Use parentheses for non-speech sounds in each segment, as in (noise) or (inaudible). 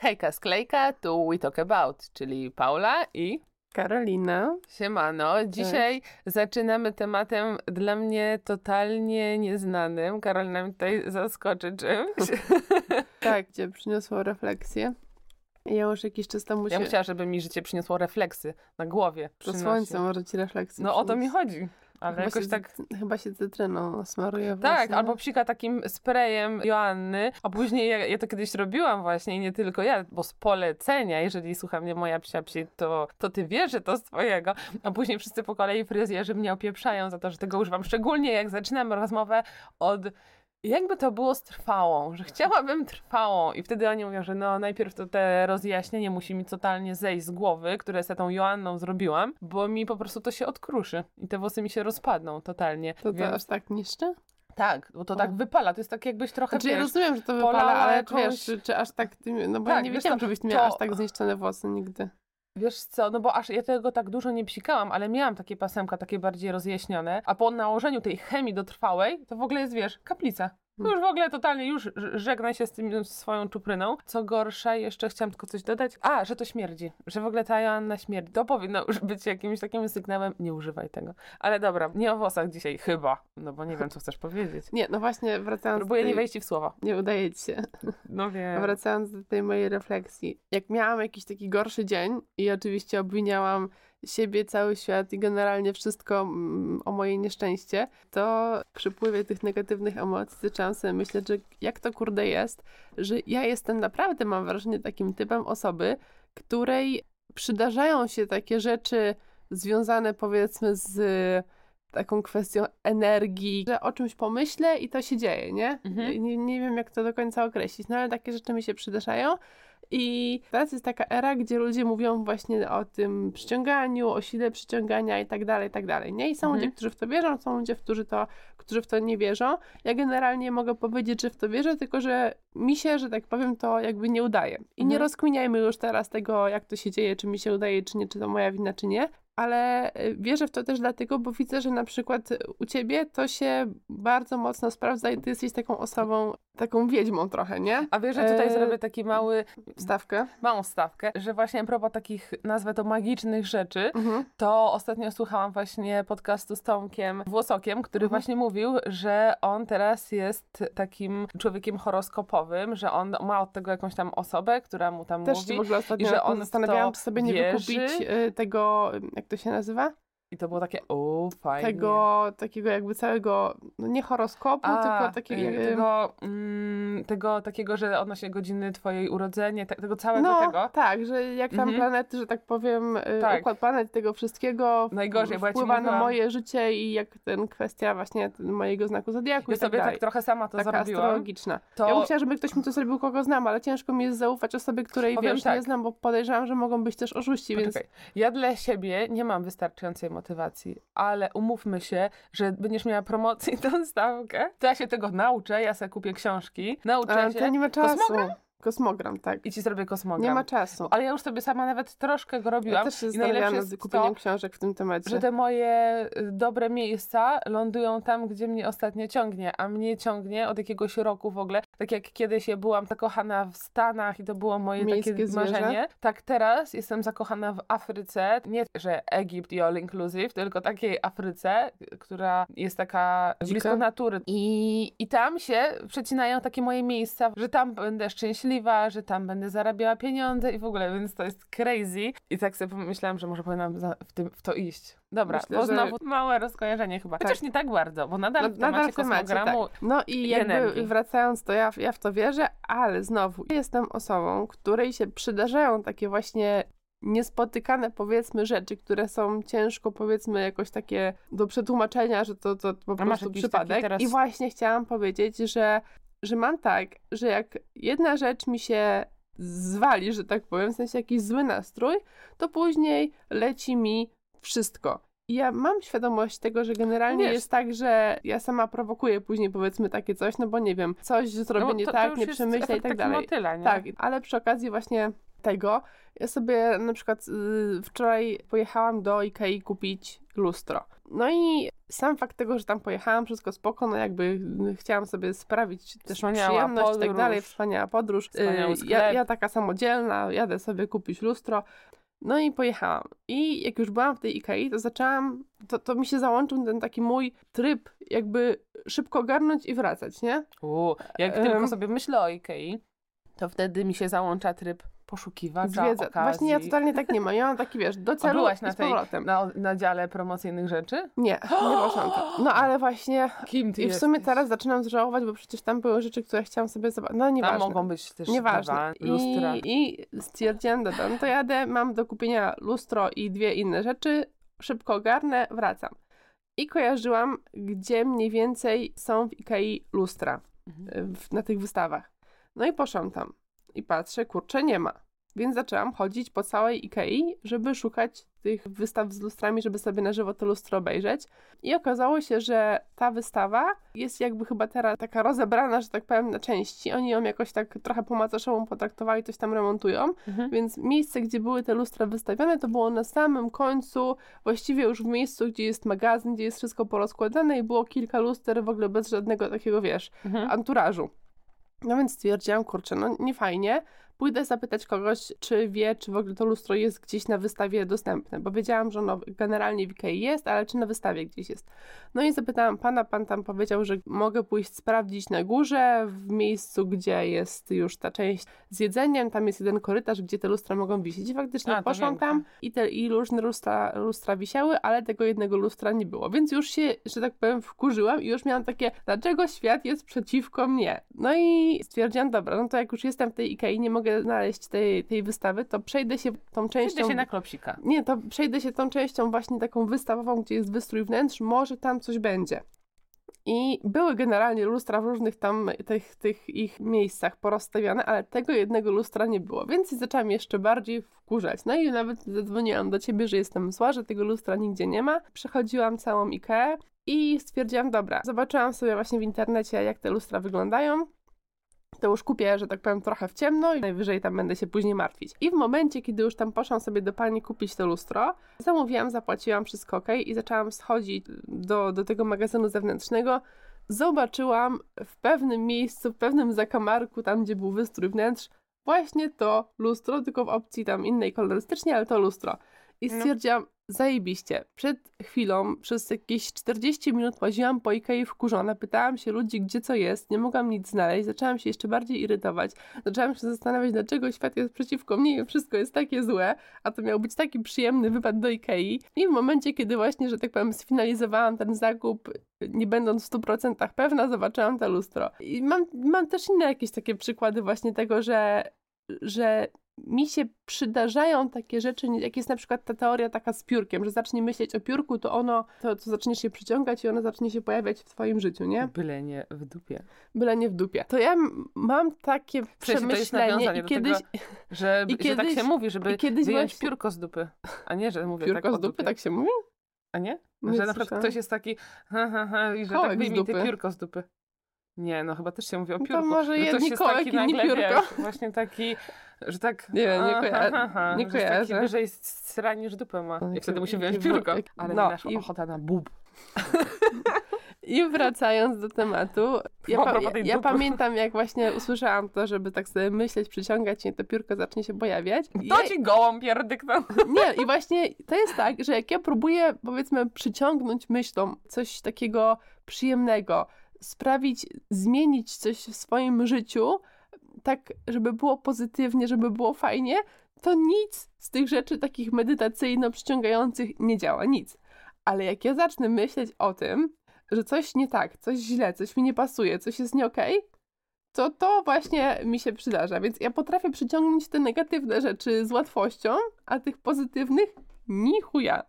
Hejka sklejka, tu We Talk About, czyli Paula i Karolina. Siemano. Dzisiaj zaczynamy tematem dla mnie totalnie nieznanym. Karolina mnie tutaj zaskoczy czymś. (laughs) Tak, gdzie przyniosło refleksję. Ja już jakiś czas temu Ja się... bym chciała, żeby mi życie przyniosło refleksy na głowie. To słońce może ci refleksję No o to mi chodzi. Ale Chyba jakoś się, tak... Chyba się cytryną smaruje Tak, albo psika takim sprayem Joanny, a później ja, ja to kiedyś robiłam właśnie i nie tylko ja, bo z polecenia, jeżeli słucha mnie moja psia psi, to, to ty wiesz, że to z twojego, a później wszyscy po kolei fryzjerzy mnie opieprzają za to, że tego używam, szczególnie jak zaczynam rozmowę od jakby to było z trwałą, że chciałabym trwałą i wtedy oni mówią, że no najpierw to te rozjaśnienie musi mi totalnie zejść z głowy, które z tą Joanną zrobiłam, bo mi po prostu to się odkruszy i te włosy mi się rozpadną totalnie. To to Więc- aż tak niszczy? tak, bo to O. tak wypala. To jest tak jakbyś trochę, Znaczy ja rozumiem, że to wypala, ale jakąś- wiesz, czy, czy aż tak. No bo ja Tak, nie wiesz wiedziałam, żebyś miała to- aż tak zniszczone włosy nigdy. Wiesz co, no bo aż ja tego tak dużo nie psikałam, ale miałam takie pasemka, takie bardziej rozjaśnione, a po nałożeniu tej chemii dotrwałej, to w ogóle jest, wiesz, kaplica. Już w ogóle totalnie już żegnaj się z tym swoją czupryną. Co gorsza, jeszcze chciałam tylko coś dodać. A, że to śmierdzi. Że w ogóle ta Joanna śmierdzi. To powinno już być jakimś takim sygnałem. Nie używaj tego. Ale dobra, nie o włosach dzisiaj, chyba. No bo nie wiem, co chcesz powiedzieć. Nie, no właśnie wracając Próbuję nie wejść w słowa. Nie udaje ci się. No wiem. Wracając do tej mojej refleksji. Jak miałam jakiś taki gorszy dzień i oczywiście obwiniałam siebie, cały świat i generalnie wszystko mm, o moje nieszczęście, to przypływie tych negatywnych emocji zaczęłam sobie myśleć, że jak to kurde jest, że ja jestem naprawdę, mam wrażenie, takim typem osoby, której przydarzają się takie rzeczy związane powiedzmy z taką kwestią energii, że o czymś pomyślę i to się dzieje, nie? Mhm. Nie, nie wiem, jak to do końca określić, no ale takie rzeczy mi się przydarzają. I teraz jest taka era, gdzie ludzie mówią właśnie o tym przyciąganiu, o sile przyciągania i tak dalej, i tak dalej, nie? I są Mhm. ludzie, którzy w to wierzą, są ludzie, którzy, to, którzy w to nie wierzą. Ja generalnie mogę powiedzieć, że w to wierzę, tylko że mi się, że tak powiem, to jakby nie udaje. I nie Mhm. rozkminiajmy już teraz tego, jak to się dzieje, czy mi się udaje, czy nie, czy to moja wina, czy nie. Ale y, wierzę w to też dlatego, bo widzę, że na przykład u ciebie to się bardzo mocno sprawdza i ty jesteś taką osobą, taką wiedźmą trochę, nie? A wiesz, że tutaj E, zrobię taki mały, Wstawkę. małą stawkę, że właśnie a propos takich, nazwę to magicznych rzeczy, Mhm. to ostatnio słuchałam właśnie podcastu z Tomkiem Włosokiem, który Mhm. właśnie mówił, że on teraz jest takim człowiekiem horoskopowym, że on ma od tego jakąś tam osobę, która mu tam Też mówi. w ogóle ostatnio i że on zastanawiałam, czy sobie nie wierzy. wykupić y, tego, jak to się nazywa? I to było takie, o, fajnie. Tego takiego jakby całego, no nie horoskopu, A, tylko takiego... tego, mm, tego takiego, że odnośnie godziny twojej urodzenia, te, tego całego no, tego. tak, że jak tam Mhm. planety, że tak powiem, y, Tak. układ planet tego wszystkiego Najgorzej, bo ja wpływa na mówiłam- moje życie i jak ten kwestia właśnie mojego znaku zodiaku Ja i tak sobie dalej. tak trochę sama to Taka zrobiłam. astrologiczna. To Ja bym chciała, żeby ktoś mi to zrobił, kogo znam, ale ciężko mi jest zaufać osobie, której Powiem wiesz, tak. nie znam, bo podejrzewam, że mogą być też oszuści, więc Poczekaj. Ja dla siebie nie mam wystarczającej motywacji, ale umówmy się, że będziesz miała promocję tą stawkę, to ja się tego nauczę, ja sobie kupię książki, nauczę ale się to nie ma czasu. Kosmogram? Kosmogram, tak. i ci zrobię kosmogram. Nie ma czasu. Ale ja już sobie sama nawet troszkę go robiłam. Ja też się zastanawiałam nad kupieniem to, książek w tym temacie. że te moje y, dobre miejsca lądują tam, gdzie mnie ostatnio ciągnie, a mnie ciągnie od jakiegoś roku w ogóle. Tak jak kiedyś ja byłam zakochana w Stanach i to było moje Miejskie takie zwierzę. marzenie, tak teraz jestem zakochana w Afryce. Nie, że Egipt i all inclusive, tylko takiej Afryce, która jest taka Dzika? blisko natury. I, I tam się przecinają takie moje miejsca, że tam będę szczęśliwa, że tam będę zarabiała pieniądze i w ogóle, więc to jest crazy. I tak sobie pomyślałam, że może powinnam za, w, tym, w to iść. Dobra, Myślę, bo że- znowu małe rozkojarzenie chyba. Chociaż nie tak bardzo, bo nadal Na- w temacie kosmogramu tak. No i jakby energii. wracając, to ja, ja w to wierzę, ale znowu jestem osobą, której się przydarzają takie właśnie niespotykane powiedzmy rzeczy, które są ciężko powiedzmy jakoś takie do przetłumaczenia, że to, to po masz prostu przypadek. teraz- I właśnie chciałam powiedzieć, że, że mam tak, że jak jedna rzecz mi się zwali, że tak powiem, w sensie jakiś zły nastrój, to później leci mi wszystko. I ja mam świadomość tego, że generalnie Wiesz- jest tak, że ja sama prowokuję później powiedzmy takie coś, no bo nie wiem, coś zrobię no, nie to, tak, to już nie przemyślę i tak dalej. Motyla, nie? Tak, ale przy okazji właśnie tego, ja sobie na przykład y, wczoraj pojechałam do Ikei kupić lustro. No i sam fakt tego, że tam pojechałam, wszystko spoko, no jakby y, chciałam sobie sprawić też Wspaniała przyjemność i tak dalej, podróż. wspaniała podróż. Y, ja, ja taka samodzielna, jadę sobie kupić lustro. No i pojechałam. I jak już byłam w tej Ikei, to zaczęłam, to, to mi się załączył ten taki mój tryb, jakby szybko ogarnąć i wracać, nie? U, jak Em. tylko sobie myślę o Ikei, to wtedy mi się załącza tryb poszukiwacza Zwiedza. okazji. Właśnie ja totalnie tak nie mam. Ja mam taki, wiesz, do (laughs) celu byłaś na tej, na, na dziale promocyjnych rzeczy? Nie, nie poszłam tam. (gasps) No ale właśnie Kim ty i w sumie jesteś? teraz zaczynam żałować, bo przecież tam były rzeczy, które chciałam sobie zobaczyć. No Tam nieważne. mogą być też Nieważne. dwa lustra. I, I stwierdziłam, dobra, no to jadę, mam do kupienia lustro i dwie inne rzeczy, szybko ogarnę, wracam. I kojarzyłam, gdzie mniej więcej są w Ikei lustra Mhm. w, na tych wystawach. No i poszłam tam i patrzę, kurczę, nie ma. Więc zaczęłam chodzić po całej Ikei, żeby szukać tych wystaw z lustrami, żeby sobie na żywo to lustro obejrzeć. I okazało się, że ta wystawa jest jakby chyba teraz taka rozebrana, że tak powiem, na części. Oni ją jakoś tak trochę po macoszemu potraktowali, coś tam remontują. Mhm. Więc miejsce, gdzie były te lustra wystawione, to było na samym końcu, właściwie już w miejscu, gdzie jest magazyn, gdzie jest wszystko porozkładane i było kilka luster w ogóle bez żadnego takiego, wiesz, Mhm. anturażu. No więc stwierdziłam, kurczę, no nie fajnie. Pójdę zapytać kogoś, czy wie, czy w ogóle to lustro jest gdzieś na wystawie dostępne, bo wiedziałam, że ono generalnie w Ikei jest, ale czy na wystawie gdzieś jest. No i zapytałam pana, pan tam powiedział, że mogę pójść sprawdzić na górze, w miejscu, gdzie jest już ta część z jedzeniem, tam jest jeden korytarz, gdzie te lustra mogą wisieć. I faktycznie A, poszłam tam i, te, i różne lustra, lustra wisiały, ale tego jednego lustra nie było. Więc już się, że tak powiem, wkurzyłam i już miałam takie, dlaczego świat jest przeciwko mnie? No i stwierdziłam, dobra, no to jak już jestem w tej Ikei, nie mogę znaleźć tej, tej wystawy, to przejdę się tą częścią... Przejdę się na klopsika. Nie, to przejdę się tą częścią właśnie taką wystawową, gdzie jest wystrój wnętrz, może tam coś będzie. I były generalnie lustra w różnych tam tych, tych ich miejscach porozstawiane, ale tego jednego lustra nie było, więc zaczęłam jeszcze bardziej wkurzać. No i nawet zadzwoniłam do ciebie, że jestem zła, że tego lustra nigdzie nie ma. Przechodziłam całą Ikeę i stwierdziłam, dobra, zobaczyłam sobie właśnie w internecie, jak te lustra wyglądają. To już kupię, że tak powiem, trochę w ciemno i najwyżej tam będę się później martwić. I w momencie, kiedy już tam poszłam sobie do pani kupić to lustro, zamówiłam, zapłaciłam wszystko ok i zaczęłam schodzić do, do tego magazynu zewnętrznego. Zobaczyłam w pewnym miejscu, w pewnym zakamarku, tam gdzie był wystrój wnętrz, właśnie to lustro, tylko w opcji tam innej kolorystycznie, ale to lustro. I No. stwierdziłam, zajebiście. Przed chwilą, przez jakieś 40 minut łaziłam po Ikei wkurzona, pytałam się ludzi, gdzie co jest, nie mogłam nic znaleźć, zaczęłam się jeszcze bardziej irytować, zaczęłam się zastanawiać, dlaczego świat jest przeciwko mnie i wszystko jest takie złe, a to miał być taki przyjemny wypad do Ikei. I w momencie, kiedy właśnie, że tak powiem, sfinalizowałam ten zakup, nie będąc w 100% pewna, zobaczyłam to lustro. I mam, mam też inne jakieś takie przykłady właśnie tego, że, że mi się przydarzają takie rzeczy, jak jest na przykład ta teoria taka z piórkiem, że zacznie myśleć o piórku, to ono, to, to zaczniesz się przyciągać i ono zacznie się pojawiać w twoim życiu, nie? Byle nie w dupie. Byle nie w dupie. To ja mam takie sensie to jest przemyślenie i kiedyś, tego, Że, I że tak kiedyś- się mówi, żeby kiedyś wyjąć właśnie- piórko z dupy. A nie, że mówię piórko tak z dupy, dupie. tak się mówi? A nie? Nie że na przykład ktoś jest taki ha, ha, ha i że Kołek tak wyjmij te piórko z dupy. Nie, no chyba też się mówi o No to piórku. może jedni jest kołek, taki inni nagle, piórko. Wiesz, właśnie taki, (laughs) że tak Nie nie koja- nie że jest taki kojarzę. wyżej sra niż dupę ma. No, I wtedy musi jakie piórko. Ale no, nasza i- ochota na bób. (laughs) I wracając do tematu, ja, pa, ja, ja pamiętam jak właśnie usłyszałam to, żeby tak sobie myśleć, przyciągać i to piórko zacznie się pojawiać. I To ja, ci gołą pierdykną. (laughs) nie, i właśnie to jest tak, że jak ja próbuję powiedzmy przyciągnąć myślą coś takiego przyjemnego, sprawić, zmienić coś w swoim życiu, tak żeby było pozytywnie, żeby było fajnie, to nic z tych rzeczy takich medytacyjno-przyciągających nie działa, nic. Ale jak ja zacznę myśleć o tym, że coś nie tak, coś źle, coś mi nie pasuje, coś jest nie okej, to to właśnie mi się przydarza. Więc ja potrafię przyciągnąć te negatywne rzeczy z łatwością, a tych pozytywnych ni chuja.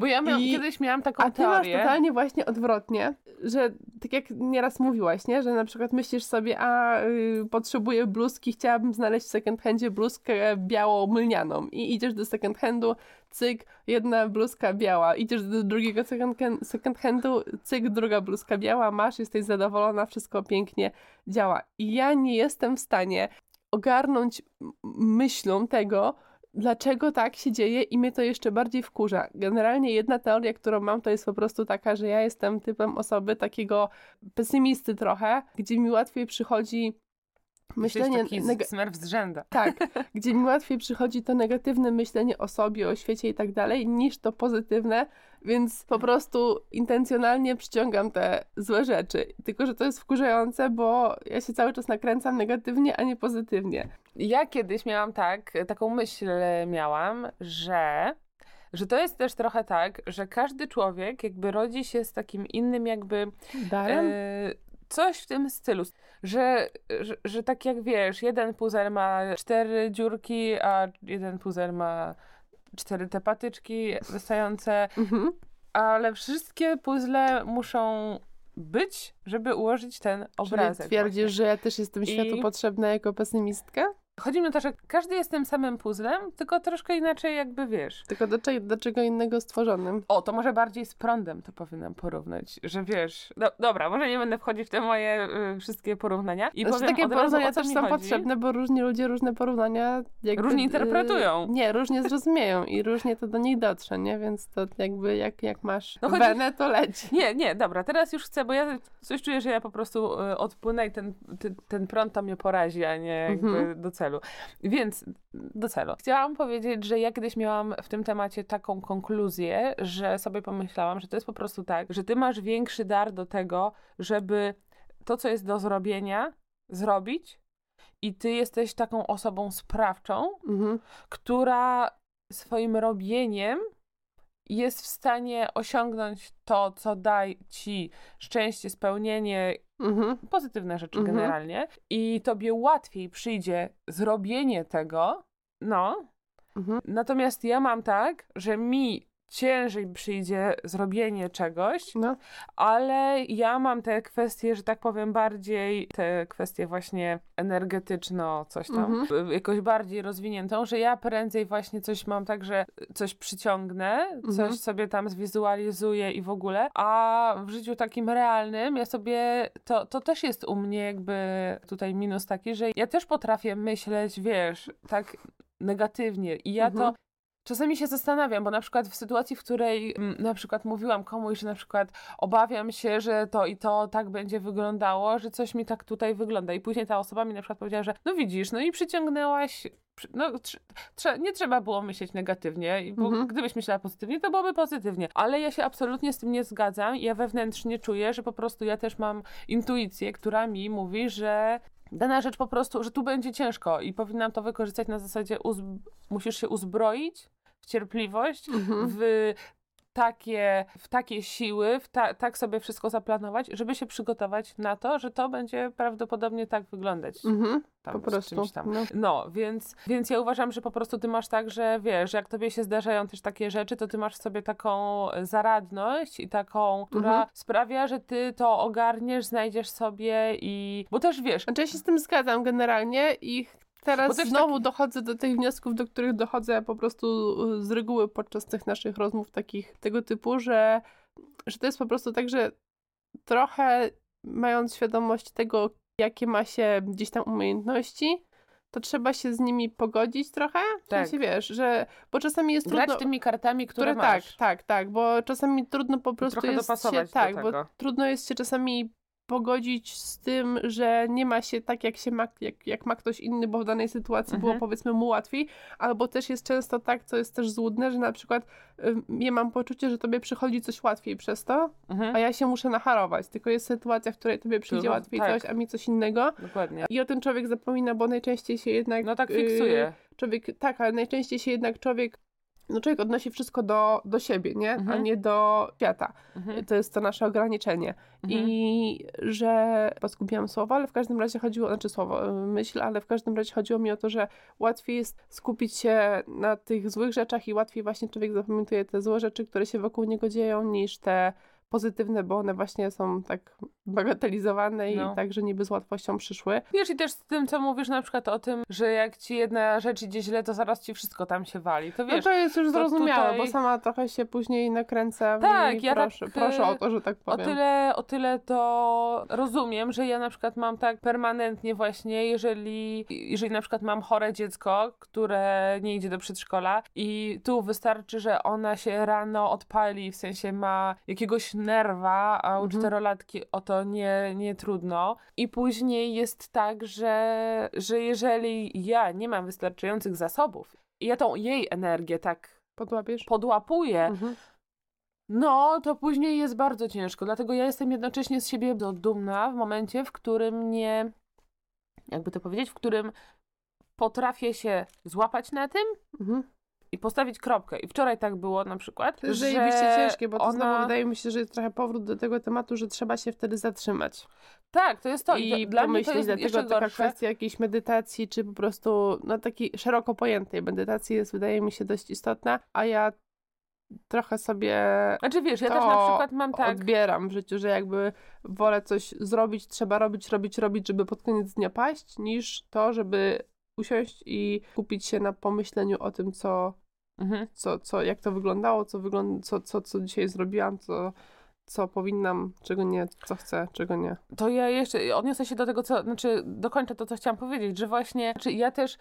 Bo ja miałam, I- kiedyś miałam taką A ty masz teorię. totalnie właśnie odwrotnie, że tak jak nieraz mówiłaś, nie? że na przykład myślisz sobie, a y, potrzebuję bluzki, chciałabym znaleźć w second handzie bluzkę biało-mylnianą i idziesz do second handu, cyk, jedna bluzka biała, idziesz do drugiego second, hand, second handu, cyk, druga bluzka biała, masz, jesteś zadowolona, wszystko pięknie działa. I ja nie jestem w stanie ogarnąć myślą tego, dlaczego tak się dzieje i mnie to jeszcze bardziej wkurza. Generalnie jedna teoria, którą mam, to jest po prostu taka, że ja jestem typem osoby takiego pesymisty trochę, gdzie mi łatwiej przychodzi myślenie... Taki neg- smer wzrzęda. tak, (laughs) gdzie mi łatwiej przychodzi to negatywne myślenie o sobie, o świecie i tak dalej, niż to pozytywne, więc po prostu intencjonalnie przyciągam te złe rzeczy. Tylko, że to jest wkurzające, bo ja się cały czas nakręcam negatywnie, a nie pozytywnie. Ja kiedyś miałam tak, taką myśl miałam, że że to jest też trochę tak, że każdy człowiek jakby rodzi się z takim innym jakby Darem? e, coś w tym stylu, że, że, że tak jak wiesz, jeden puzzle ma cztery dziurki, a jeden puzzle ma cztery te patyczki wystające, Mhm. ale wszystkie puzzle muszą być, żeby ułożyć ten obrazek. Czyli twierdzisz, właśnie. że ja też jestem światu I- potrzebna jako pesymistka? Chodzi mi o to, że każdy jest tym samym puzzlem, tylko troszkę inaczej jakby wiesz. Tylko do, cze- do czego innego stworzonym? O, to może bardziej z prądem to powinnam porównać, że wiesz, do, dobra, może nie będę wchodzić w te moje y, wszystkie porównania i Znaczy, takie razu, porównania też są chodzi. potrzebne, bo różni ludzie różne porównania jakby, Różnie interpretują. y, nie, różnie zrozumieją i różnie to do nich dotrze, nie? Więc to jakby jak, jak masz No no chodzi- wenę, to leci. Nie, nie, dobra, teraz już chcę, bo ja coś czuję, że ja po prostu y, odpłynę i ten, ty, ten prąd to mnie porazi, a nie jakby Mhm. do celu. Więc do celu. Chciałam powiedzieć, że ja kiedyś miałam w tym temacie taką konkluzję, że sobie pomyślałam, że to jest po prostu tak, że ty masz większy dar do tego, żeby to, co jest do zrobienia, zrobić i ty jesteś taką osobą sprawczą, Mhm. która swoim robieniem jest w stanie osiągnąć to, co da ci szczęście, spełnienie, Mhm. pozytywne rzeczy Mhm. generalnie, i tobie łatwiej przyjdzie zrobienie tego, no. Mhm. Natomiast ja mam tak, że mi ciężej przyjdzie zrobienie czegoś, No. ale ja mam te kwestie, że tak powiem, bardziej te kwestie właśnie energetyczno, coś tam, Mhm. jakoś bardziej rozwiniętą, że ja prędzej właśnie coś mam tak, że coś przyciągnę, Mhm. coś sobie tam zwizualizuję i w ogóle, a w życiu takim realnym ja sobie, to, to też jest u mnie jakby tutaj minus taki, że ja też potrafię myśleć, wiesz, tak negatywnie i ja Mhm. to Czasami się zastanawiam, bo na przykład w sytuacji, w której mm, na przykład mówiłam komuś, że na przykład obawiam się, że to i to tak będzie wyglądało, że coś mi tak tutaj wygląda. I później ta osoba mi na przykład powiedziała, że no widzisz, no i przyciągnęłaś. przy- No, trze- nie trzeba było myśleć negatywnie, bo Mhm. gdybyś myślała pozytywnie, to byłoby pozytywnie. Ale ja się absolutnie z tym nie zgadzam i ja wewnętrznie czuję, że po prostu ja też mam intuicję, która mi mówi, że dana rzecz po prostu, że tu będzie ciężko i powinnam to wykorzystać na zasadzie musisz się uzbroić w cierpliwość, Mhm. w takie, w takie siły, w ta, tak sobie wszystko zaplanować, żeby się przygotować na to, że to będzie prawdopodobnie tak wyglądać. Mhm. Tam, Po prostu. czymś tam. No. No, więc, więc ja uważam, że po prostu ty masz tak, że wiesz, jak tobie się zdarzają też takie rzeczy, to ty masz w sobie taką zaradność i taką, która Mhm. sprawia, że ty to ogarniesz, znajdziesz sobie i... Bo też wiesz, Znaczy ja się z tym zgadzam generalnie i teraz znowu dochodzę do tych wniosków, do których dochodzę po prostu y, z reguły podczas tych naszych rozmów takich tego typu, że, że to jest po prostu tak, że trochę mając świadomość tego, jakie ma się gdzieś tam umiejętności, to trzeba się z nimi pogodzić trochę. W Tak. sensie, wiesz, że bo czasami jest grać trudno... tymi kartami, które, które tak, masz. tak, tak, bo czasami trudno po prostu trochę jest się, tak, bo trudno jest się czasami pogodzić z tym, że nie ma się tak, jak się ma, jak, jak ma ktoś inny, bo w danej sytuacji było Mhm. powiedzmy mu łatwiej, albo też jest często tak, co jest też złudne, że na przykład ym, ja mam poczucie, że tobie przychodzi coś łatwiej przez to, Mhm. a ja się muszę nacharować, tylko jest sytuacja, w której tobie przyjdzie łatwiej tak. coś, a mi coś innego Dokładnie. i o tym człowiek zapomina, bo najczęściej się jednak... No tak y, fiksuje. człowiek, tak, ale najczęściej się jednak człowiek, no człowiek odnosi wszystko do, do siebie, nie? A Mhm. nie do świata. Mhm. To jest to nasze ograniczenie. Mhm. I że chyba zgubiłam słowo, ale w każdym razie chodziło, znaczy słowo, y, myśl, ale w każdym razie chodziło mi o to, że łatwiej jest skupić się na tych złych rzeczach i łatwiej właśnie człowiek zapamiętuje te złe rzeczy, które się wokół niego dzieją, niż te pozytywne, bo one właśnie są tak bagatelizowane No. i tak, że niby z łatwością przyszły. Wiesz, i też z tym, co mówisz na przykład o tym, że jak ci jedna rzecz idzie źle, to zaraz ci wszystko tam się wali. To No wiesz, to jest już zrozumiałe, tutaj- bo sama trochę się później nakręcam Tak, i ja tak, proszę, proszę o to, że tak O powiem. tyle, o tyle to rozumiem, że ja na przykład mam tak permanentnie właśnie, jeżeli, jeżeli na przykład mam chore dziecko, które nie idzie do przedszkola i tu wystarczy, że ona się rano odpali, w sensie ma jakiegoś nerwa, a u Mhm. czterolatki o to nie, nie trudno. I później jest tak, że, że jeżeli ja nie mam wystarczających zasobów i ja tą jej energię tak Podłapiesz? podłapuję, Mhm. no, to później jest bardzo ciężko. Dlatego ja jestem jednocześnie z siebie dumna w momencie, w którym nie, jakby to powiedzieć, w którym potrafię się złapać na tym Mhm. I postawić kropkę. I wczoraj tak było na przykład, To jest ciężkie, bo to ona... znowu wydaje mi się, że jest trochę powrót do tego tematu, że trzeba się wtedy zatrzymać. Tak, to jest to. I, I to, dla mnie to jest dlatego taka gorsze. kwestia jakiejś medytacji, czy po prostu no takiej szeroko pojętej medytacji jest wydaje mi się dość istotna, a ja trochę sobie Znaczy wiesz, ja też na przykład mam tak... odbieram w życiu, że jakby wolę coś zrobić, trzeba robić, robić, robić, żeby pod koniec dnia paść, niż to, żeby usiąść i kupić się na pomyśleniu o tym, co, Mhm. co, co jak to wyglądało, co, wygląda, co, co, co dzisiaj zrobiłam, co, co powinnam, czego nie, co chcę, czego nie. To ja jeszcze odniosę się do tego, co, znaczy dokończę to, co chciałam powiedzieć, że właśnie, znaczy ja też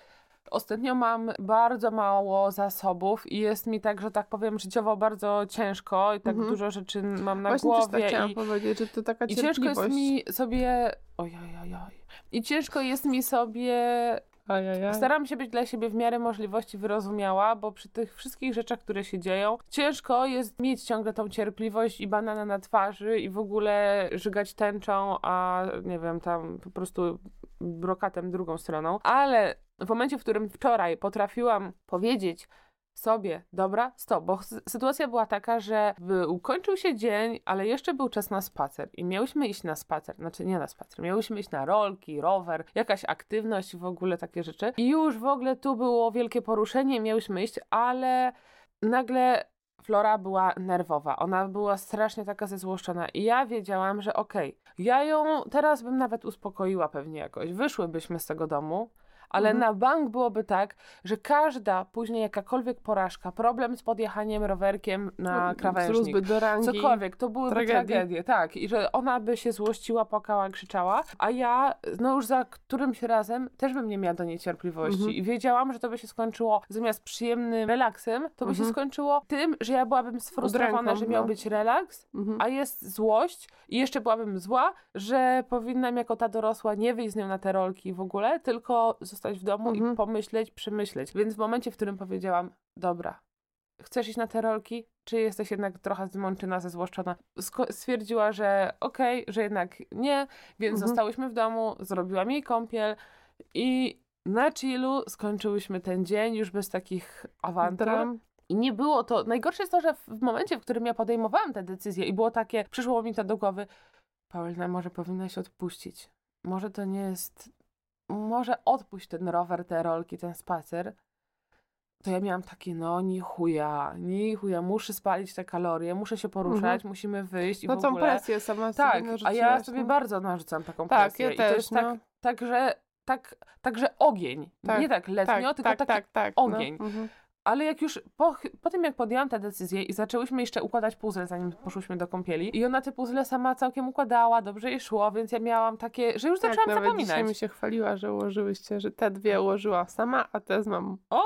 ostatnio mam bardzo mało zasobów i jest mi tak, że tak powiem, życiowo bardzo ciężko i tak Mhm. dużo rzeczy mam na Właśnie też głowie tak chciałam i, powiedzieć, że to taka i ciężko jest mi sobie, ojojojoj, i ciężko jest mi sobie Ajajaj. Staram się być dla siebie w miarę możliwości wyrozumiała, bo przy tych wszystkich rzeczach, które się dzieją, ciężko jest mieć ciągle tą cierpliwość i banana na twarzy i w ogóle żygać tęczą, a nie wiem, tam po prostu brokatem drugą stroną. Ale w momencie, w którym wczoraj potrafiłam powiedzieć sobie, dobra, stop, bo sy- sytuacja była taka, że ukończył się dzień, ale jeszcze był czas na spacer i miałyśmy iść na spacer, znaczy nie na spacer, miałyśmy iść na rolki, rower, jakaś aktywność, w ogóle takie rzeczy. I już w ogóle tu było wielkie poruszenie, miałyśmy iść, ale nagle Flora była nerwowa, ona była strasznie taka zezłoszczona i ja wiedziałam, że okej, ja ją teraz bym nawet uspokoiła pewnie jakoś, wyszłybyśmy z tego domu, ale Mhm. na bank byłoby tak, że każda później jakakolwiek porażka, problem z podjechaniem rowerkiem na krawężnik, Wzrósłby do rangi. cokolwiek, to byłyby tragedie, tak. I że ona by się złościła, płakała, krzyczała, a ja, no już za którymś razem też bym nie miała do niej cierpliwości. Mhm. I wiedziałam, że to by się skończyło zamiast przyjemnym relaksem, to by się Mhm. skończyło tym, że ja byłabym sfrustrowana, Udręką, że miał no. być relaks, Mhm. a jest złość i jeszcze byłabym zła, że powinnam jako ta dorosła nie wyjść z nią na te rolki w ogóle, tylko zostać w domu Mhm. i pomyśleć, przemyśleć. Więc w momencie, w którym powiedziałam, dobra, chcesz iść na te rolki, czy jesteś jednak trochę zmączona, zezłoszczona? Sko- stwierdziła, że okej, że jednak nie, więc Mhm. zostałyśmy w domu, zrobiłam jej kąpiel i na chillu skończyłyśmy ten dzień już bez takich awantur. I nie było to. Najgorsze jest to, że w w momencie, w którym ja podejmowałam tę decyzję i było takie, przyszło mi to do głowy, Paulina, może powinnaś odpuścić. Może to nie jest. Może odpuść ten rower, te rolki, ten spacer. To ja miałam takie, no ni chuja, ni chuja, muszę spalić te kalorie, muszę się poruszać, musimy wyjść i No w tą ogóle. presję sama Tak, sobie a ja sobie no. bardzo narzucam taką Tak, presję. ja I to też, jest no. tak, tak, że tak, także ogień. Tak, nie tak letnio, tak, tylko tak, taki tak, tak, ogień. No. Mhm. Ale jak już po, po tym, jak podjęłam tę decyzję i zaczęłyśmy jeszcze układać puzzle, zanim poszłyśmy do kąpieli, i ona te puzzle sama całkiem układała, dobrze jej szło, więc ja miałam takie, że już Tak, zaczęłam nawet zapominać. dzisiaj mi się chwaliła, że ułożyłyście, że te dwie ułożyła sama, a te z mamą. O,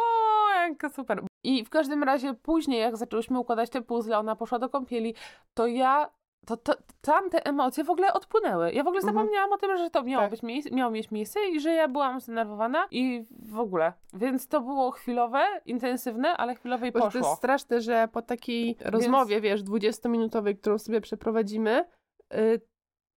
jaka super. I w każdym razie później, jak zaczęłyśmy układać te puzzle, ona poszła do kąpieli, to ja, to, to tamte emocje w ogóle odpłynęły. Ja w ogóle Mhm. zapomniałam o tym, że to miało, Tak. być miało mieć miejsce i że ja byłam zdenerwowana i w ogóle. Więc to było chwilowe, intensywne, ale chwilowe i Bo to poszło. jest straszne, że po takiej rozmowie, wiesz, 20-minutowej, którą sobie przeprowadzimy, y,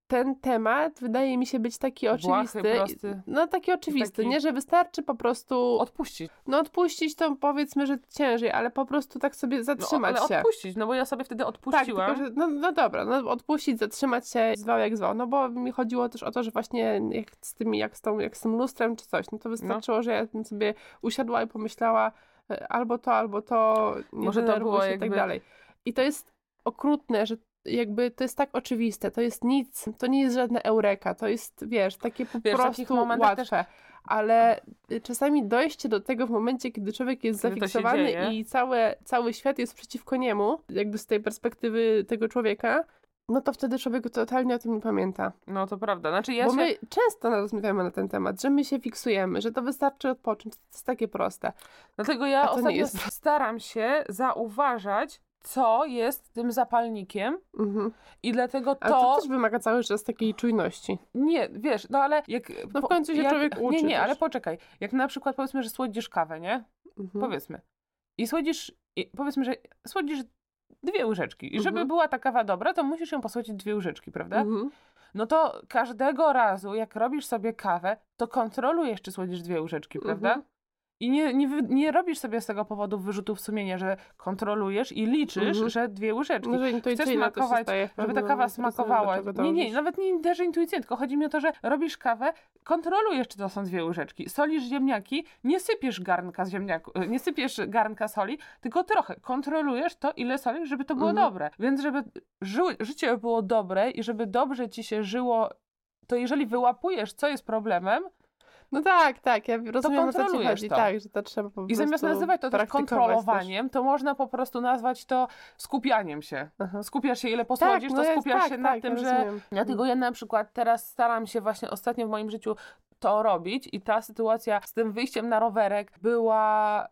ten temat wydaje mi się być taki Błahy, oczywisty. prosty. No taki oczywisty, Taki- nie? Że wystarczy po prostu, Odpuścić. no odpuścić to powiedzmy, że ciężej, ale po prostu tak sobie No, zatrzymać ale się. odpuścić, no bo ja sobie wtedy Tak, odpuściłam. tylko, że, no, no dobra, no odpuścić, zatrzymać się, zwał jak zwał, no bo mi chodziło też o to, że właśnie jak z tymi, jak z, tą, jak z tym lustrem czy coś, no to wystarczyło, że ja bym sobie usiadła i pomyślała e, albo to, albo to, nie Może to było się i jakby- tak dalej. I to jest okrutne, że jakby to jest tak oczywiste, to jest nic, to nie jest żadna eureka, to jest, wiesz, takie po Wiesz, prostu łatwe. Ale y, czasami dojście do tego w momencie, kiedy człowiek jest Kiedy zafiksowany i całe, cały świat jest przeciwko niemu, jakby z tej perspektywy tego człowieka, no to wtedy człowiek totalnie o tym nie pamięta. No to prawda. Znaczy ja Bo się... my często rozmawiamy na ten temat, że my się fiksujemy, że to wystarczy odpocząć. To jest takie proste. Dlatego ja ostatnio jest- staram się zauważać, co jest tym zapalnikiem Mhm. i dlatego Ale to... to... też wymaga cały czas takiej czujności. Nie, wiesz, no ale jak... No w końcu się jak, człowiek uczy Nie, nie, też. ale poczekaj. Jak na przykład powiedzmy, że słodzisz kawę, nie? Mhm. Powiedzmy. I słodzisz... I powiedzmy, że słodzisz dwie łyżeczki. I żeby Mhm. była ta kawa dobra, to musisz ją posłodzić dwie łyżeczki, prawda? Mhm. No to każdego razu, jak robisz sobie kawę, to kontrolujesz, czy słodzisz dwie łyżeczki, prawda? I nie, nie, nie robisz sobie z tego powodu wyrzutów sumienia, że kontrolujesz i liczysz, Mhm. że dwie łyżeczki. No, że się smakować, żeby ta kawa smakowała. Nie, nie, nawet nie też intuicyjnie, tylko chodzi mi o to, że robisz kawę, kontrolujesz, czy to są dwie łyżeczki. Solisz ziemniaki, nie sypiesz garnka z ziemniaku, e, nie sypiesz garnka soli, tylko trochę. Kontrolujesz to, ile solisz, żeby to było Mhm. dobre. Więc żeby ży- życie było dobre i żeby dobrze ci się żyło, to jeżeli wyłapujesz, co jest problemem, No tak, tak, ja rozumiem o co ci chodzi. to. Tak, że to trzeba po i zamiast nazywać to też kontrolowaniem, to można po prostu nazwać to skupianiem się. Aha. Skupiasz się, ile posłodzisz, no to jest- skupiasz tak, się na tak, tym, ja że. Dlatego ja na przykład teraz staram się właśnie ostatnio w moim życiu to robić i ta sytuacja z tym wyjściem na rowerek była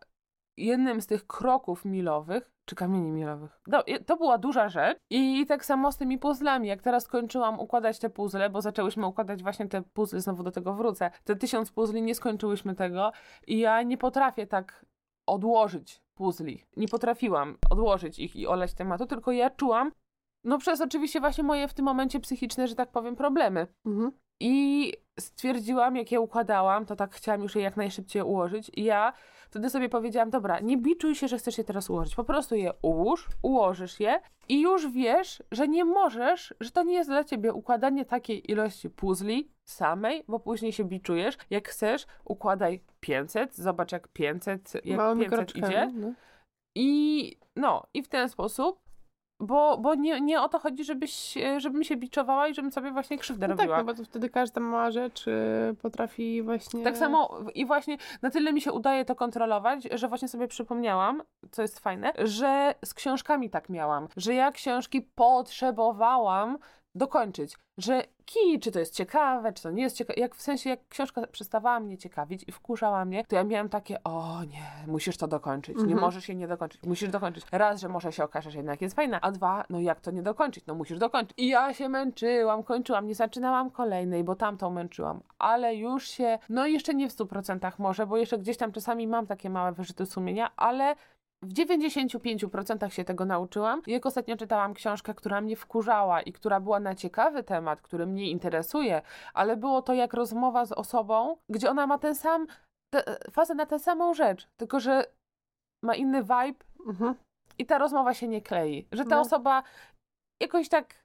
jednym z tych kroków milowych, czy kamieni milowych. No, to była duża rzecz i tak samo z tymi puzzlami. Jak teraz skończyłam układać te puzzle, bo zaczęłyśmy układać właśnie te puzzle, znowu do tego wrócę. Te tysiąc puzli, nie skończyłyśmy tego i ja nie potrafię tak odłożyć puzli. Nie potrafiłam odłożyć ich i oleć tematu, tylko ja czułam, no przez oczywiście właśnie moje w tym momencie psychiczne, że tak powiem, problemy. Mhm. I stwierdziłam, jak je układałam, to tak chciałam już je jak najszybciej ułożyć. I ja wtedy sobie powiedziałam, dobra, nie biczuj się, że chcesz je teraz ułożyć. Po prostu je ułóż, ułożysz je i już wiesz, że nie możesz, że to nie jest dla ciebie układanie takiej ilości puzli samej, bo później się biczujesz. Jak chcesz, układaj 500, zobacz jak 500, jak Małymi 500 kroczkami. idzie. No. I no, i w ten sposób, bo, bo nie, nie o to chodzi, żebyś, e, żebym się biczowała i żebym sobie właśnie krzywdę No tak, robiła. no bo to wtedy każda mała rzecz y, potrafi właśnie... Tak samo i właśnie na tyle mi się udaje to kontrolować, że właśnie sobie przypomniałam, co jest fajne, że z książkami tak miałam, że ja książki potrzebowałam dokończyć, że kij, czy to jest ciekawe, czy to nie jest ciekawe, jak w sensie, jak książka przestawała mnie ciekawić i wkurzała mnie, to ja miałam takie, o nie, musisz to dokończyć, nie Mhm. możesz jej nie dokończyć, musisz dokończyć. Raz, że może się okaże, że jednak jest fajna, a dwa, no jak to nie dokończyć, no musisz dokończyć. I ja się męczyłam, kończyłam, nie zaczynałam kolejnej, bo tamtą męczyłam, ale już się, no jeszcze nie w 100% może, bo jeszcze gdzieś tam czasami mam takie małe wyrzuty sumienia, ale w 95% się tego nauczyłam. Jak ostatnio czytałam książkę, która mnie wkurzała i która była na ciekawy temat, który mnie interesuje, ale było to jak rozmowa z osobą, gdzie ona ma ten sam, te, fazę na tę samą rzecz, tylko że ma inny vibe Mhm. i ta rozmowa się nie klei. Że ta No. osoba jakoś tak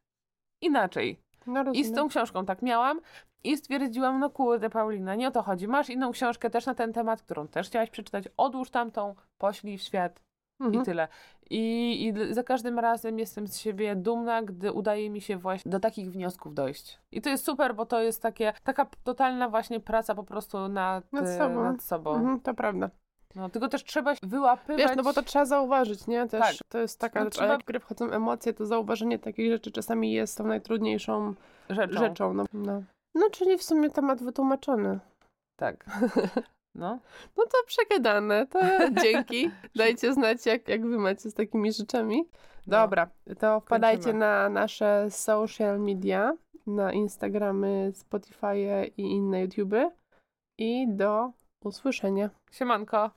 inaczej. No I z tą książką tak miałam. I stwierdziłam, no kurde, Paulina, nie o to chodzi. Masz inną książkę też na ten temat, którą też chciałaś przeczytać. Odłóż tamtą, poślij w świat Mhm. i tyle. I, I za każdym razem jestem z siebie dumna, gdy udaje mi się właśnie do takich wniosków dojść. I to jest super, bo to jest takie, taka totalna właśnie praca po prostu nad, Nad e, sobą. Nad sobą. Mhm, to prawda. No, tylko też trzeba wyłapywać... Wiesz, no bo to trzeba zauważyć, nie? Też Tak. to jest taka No rzecz, trzeba- jak w grę wchodzą emocje, to zauważenie takich rzeczy czasami jest tą najtrudniejszą rzeczą. rzeczą. no. No. no, czyli w sumie temat wytłumaczony. Tak. (laughs) No. No to przegadane, to (laughs) dzięki. Dajcie znać, jak, jak wy macie z takimi rzeczami. No. Dobra, to wpadajcie Kończymy. na nasze social media, na Instagramy, Spotify i inne YouTuby. I do usłyszenia. Siemanko.